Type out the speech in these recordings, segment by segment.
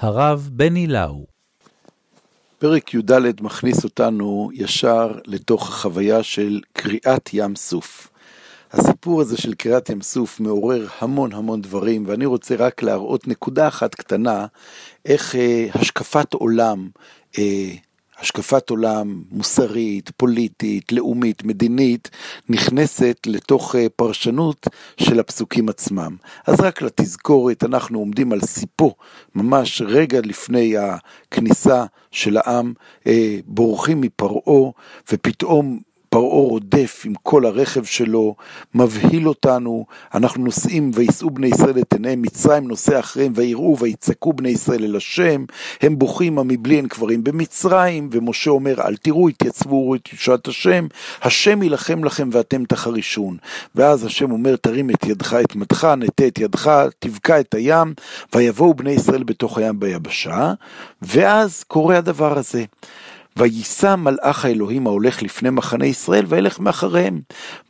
הרב בני לאו. פרק י"ד מכניס אותנו ישר לתוך החוויה של קריאת ים סוף. הסיפור הזה של קריאת ים סוף מעורר המון המון דברים, ואני רוצה רק להראות נקודה אחת קטנה, איך אה, השקפת עולם אה, השקפת עולם מוסרית, פוליטית, לאומית, מדינית, נכנסת לתוך אה, פרשנות של הפסוקים עצמם. אז רק לתזכורת, אנחנו עומדים על סיפו, ממש רגע לפני הכניסה של העם, אה, בורחים מפרעה, ופתאום פרעה רודף עם כל הרכב שלו, מבהיל אותנו, אנחנו נוסעים ויישאו בני ישראל את עיניהם, מצרים נוסע אחריהם ויראו ויצעקו בני ישראל אל השם, הם בוכים המבלי אין קברים במצרים, ומשה אומר אל תראו, התייצבו וראו את ישועת השם, השם יילחם לכם ואתם תחרישון. ואז השם אומר תרים את ידך את מדך, נטה את ידך, תבקע את הים, ויבואו בני ישראל בתוך הים ביבשה, ואז קורה הדבר הזה. ויישא מלאך האלוהים ההולך לפני מחנה ישראל, וילך מאחריהם.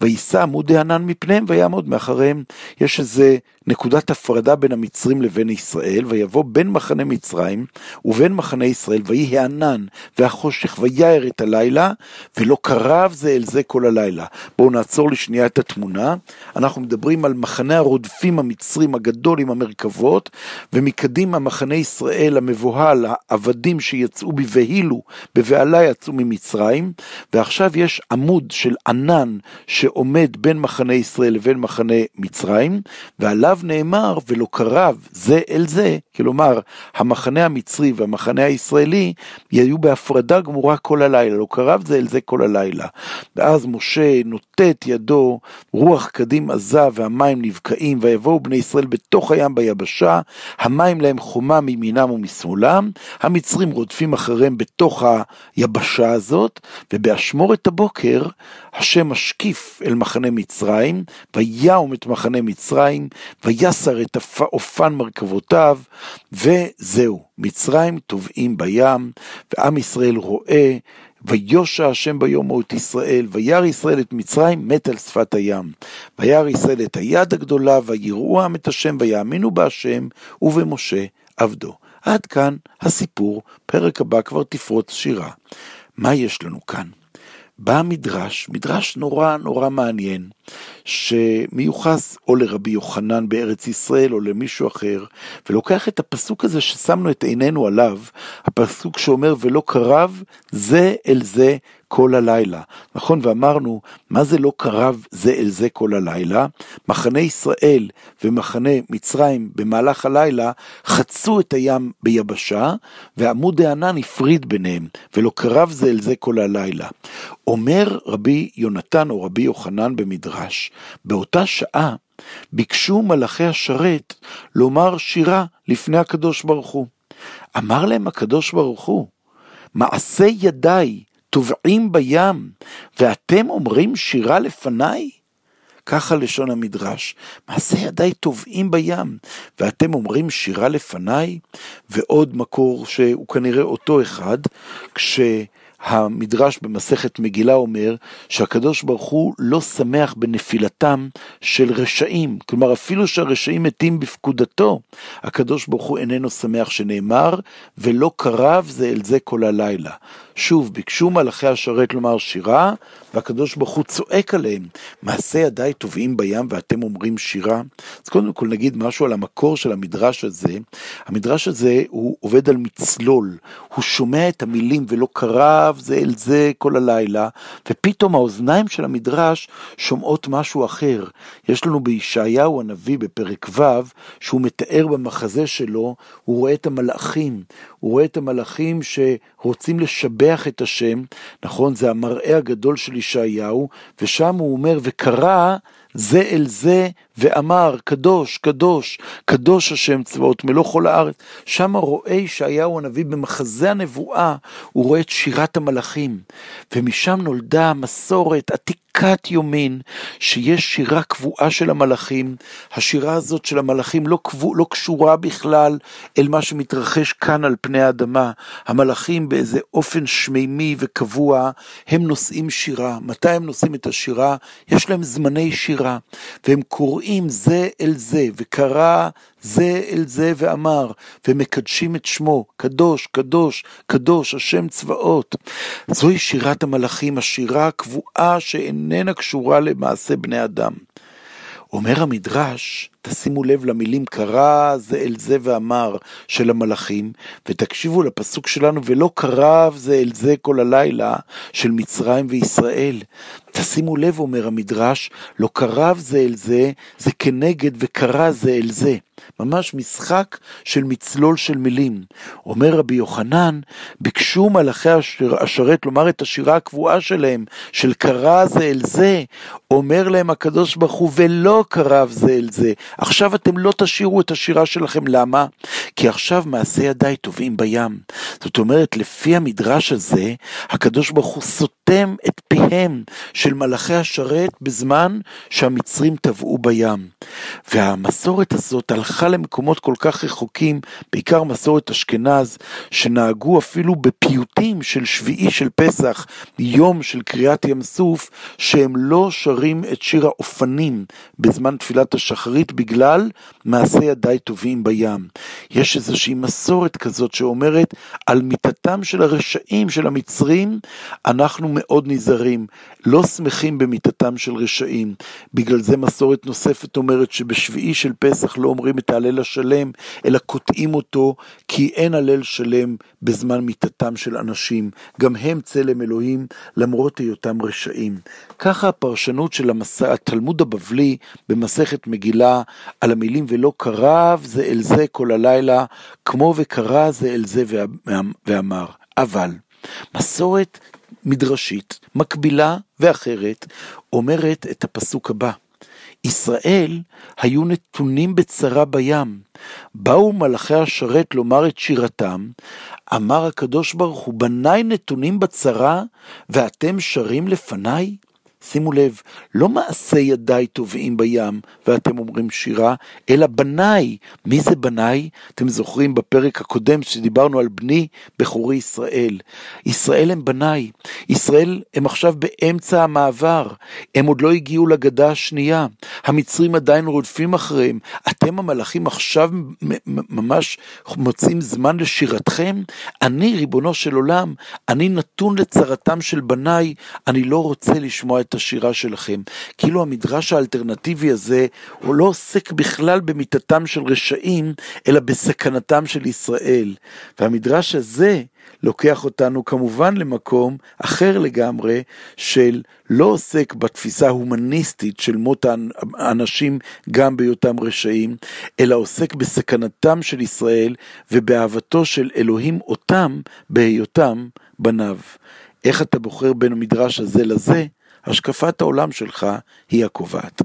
ויישא עמוד הענן מפניהם, ויעמוד מאחריהם. יש איזה נקודת הפרדה בין המצרים לבין ישראל, ויבוא בין מחנה מצרים ובין מחנה ישראל, ויהי הענן והחושך ויער את הלילה, ולא קרב זה אל זה כל הלילה. בואו נעצור לשנייה את התמונה. אנחנו מדברים על מחנה הרודפים המצרים הגדול עם המרכבות, ומקדימה מחנה ישראל המבוהל, העבדים שיצאו בבהילו, בבהלה יצאו ממצרים, ועכשיו יש עמוד של ענן שעומד בין מחנה ישראל לבין מחנה מצרים, ועליו נאמר ולא קרב זה אל זה, כלומר המחנה המצרי והמחנה הישראלי יהיו בהפרדה גמורה כל הלילה, לא קרב זה אל זה כל הלילה. ואז משה נוטה את ידו, רוח קדים עזה והמים נבקעים, ויבואו בני ישראל בתוך הים ביבשה, המים להם חומה מימינם ומשמאלם, המצרים רודפים אחריהם בתוך היבשה הזאת, ובאשמורת הבוקר השם משקיף אל מחנה מצרים, ויעום את מחנה מצרים, ויסר את אופן מרכבותיו, וזהו, מצרים טובעים בים, ועם ישראל רואה, ויושע השם ביום את ישראל, וירא ישראל את מצרים, מת על שפת הים. וירא ישראל את היד הגדולה, ויראו עם את השם, ויאמינו בהשם, ובמשה עבדו. עד כאן הסיפור, פרק הבא כבר תפרוץ שירה. מה יש לנו כאן? בא המדרש, מדרש נורא נורא מעניין, שמיוחס או לרבי יוחנן בארץ ישראל או למישהו אחר, ולוקח את הפסוק הזה ששמנו את עינינו עליו, הפסוק שאומר ולא קרב זה אל זה כל הלילה. נכון? ואמרנו, מה זה לא קרב זה אל זה כל הלילה? מחנה ישראל ומחנה מצרים במהלך הלילה חצו את הים ביבשה, ועמוד הענן הפריד ביניהם, ולא קרב זה אל זה כל הלילה. אומר רבי יונתן או רבי יוחנן במדרש, באותה שעה ביקשו מלאכי השרת לומר שירה לפני הקדוש ברוך הוא. אמר להם הקדוש ברוך הוא, מעשה ידיי טובעים בים, ואתם אומרים שירה לפניי? ככה לשון המדרש, מעשה ידיי טובעים בים, ואתם אומרים שירה לפניי? ועוד מקור שהוא כנראה אותו אחד, כש... המדרש במסכת מגילה אומר שהקדוש ברוך הוא לא שמח בנפילתם של רשעים, כלומר אפילו שהרשעים מתים בפקודתו, הקדוש ברוך הוא איננו שמח שנאמר, ולא קרב זה אל זה כל הלילה. שוב, ביקשו מלאכי השרת לומר שירה, והקדוש ברוך הוא צועק עליהם, מעשה ידיי טובעים בים ואתם אומרים שירה? אז קודם כל נגיד משהו על המקור של המדרש הזה. המדרש הזה הוא עובד על מצלול, הוא שומע את המילים ולא קרב זה אל זה כל הלילה, ופתאום האוזניים של המדרש שומעות משהו אחר. יש לנו בישעיהו הנביא בפרק ו', שהוא מתאר במחזה שלו, הוא רואה את המלאכים, הוא רואה את המלאכים שרוצים לשבח את השם, נכון? זה המראה הגדול של ישעיהו, ושם הוא אומר, וקרא זה אל זה ואמר, קדוש, קדוש, קדוש השם צבאות, מלוא כל הארץ. שם רואה ישעיהו הנביא במחזה הנבואה, הוא רואה את שירת המלאכים. ומשם נולדה המסורת עתיקת יומין, שיש שירה קבועה של המלאכים. השירה הזאת של המלאכים לא, קבוע, לא קשורה בכלל אל מה שמתרחש כאן על פני האדמה. המלאכים באיזה אופן שמימי וקבוע, הם נושאים שירה. מתי הם נושאים את השירה? יש להם זמני. שירה, והם קוראים זה אל זה, וקרא זה אל זה ואמר, ומקדשים את שמו, קדוש, קדוש, קדוש, השם צבאות. זוהי שירת המלאכים, השירה הקבועה שאיננה קשורה למעשה בני אדם. אומר המדרש, תשימו לב למילים קרא זה אל זה ואמר של המלאכים, ותקשיבו לפסוק שלנו, ולא קרב זה אל זה כל הלילה של מצרים וישראל. תשימו לב, אומר המדרש, לא קרב זה אל זה, זה כנגד וקרא זה אל זה. ממש משחק של מצלול של מילים. אומר רבי יוחנן, ביקשו מלאכי השרת לומר את השירה הקבועה שלהם, של קרא זה אל זה, אומר להם הקדוש ברוך הוא, ולא קרב זה אל זה. עכשיו אתם לא תשירו את השירה שלכם, למה? כי עכשיו מעשי ידיי טובעים בים. זאת אומרת, לפי המדרש הזה, הקדוש ברוך הוא סותם את פיהם של מלאכי השרת בזמן שהמצרים טבעו בים. והמסורת הזאת הלכה למקומות כל כך רחוקים, בעיקר מסורת אשכנז, שנהגו אפילו בפיוטים של שביעי של פסח, יום של קריאת ים סוף, שהם לא שרים את שיר האופנים בזמן תפילת השחרית בגלל מעשי ידיי טובים בים. יש איזושהי מסורת כזאת שאומרת על מיתתם של הרשעים, של המצרים, אנחנו מאוד נזהרים, לא שמחים במיתתם של רשעים. בגלל זה מסורת נוספת אומרת שבשביעי של פסח לא אומרים את ההלל השלם, אלא קוטעים אותו, כי אין הלל שלם בזמן מיתתם של אנשים. גם הם צלם אלוהים, למרות היותם רשעים. ככה הפרשנות של המס... התלמוד הבבלי במסכת מגילה על המילים ולא קרב זה אל זה כל הלילה, כמו וקרא זה אל זה ואמר. אבל מסורת מדרשית, מקבילה ואחרת, אומרת את הפסוק הבא. ישראל היו נתונים בצרה בים. באו מלאכי השרת לומר את שירתם, אמר הקדוש ברוך הוא, בניי נתונים בצרה, ואתם שרים לפניי? שימו לב, לא מעשי ידיי טובעים בים ואתם אומרים שירה, אלא בניי. מי זה בניי? אתם זוכרים בפרק הקודם שדיברנו על בני בכורי ישראל. ישראל הם בניי. ישראל הם עכשיו באמצע המעבר. הם עוד לא הגיעו לגדה השנייה. המצרים עדיין רודפים אחריהם. אתם המלאכים עכשיו ממש מוצאים זמן לשירתכם? אני, ריבונו של עולם, אני נתון לצרתם של בניי, אני לא רוצה לשמוע את את השירה שלכם. כאילו המדרש האלטרנטיבי הזה, הוא לא עוסק בכלל במיתתם של רשעים, אלא בסכנתם של ישראל. והמדרש הזה, לוקח אותנו כמובן למקום אחר לגמרי של לא עוסק בתפיסה ההומניסטית של מות האנשים גם בהיותם רשעים, אלא עוסק בסכנתם של ישראל ובאהבתו של אלוהים אותם בהיותם בניו. איך אתה בוחר בין המדרש הזה לזה? השקפת העולם שלך היא הקובעת.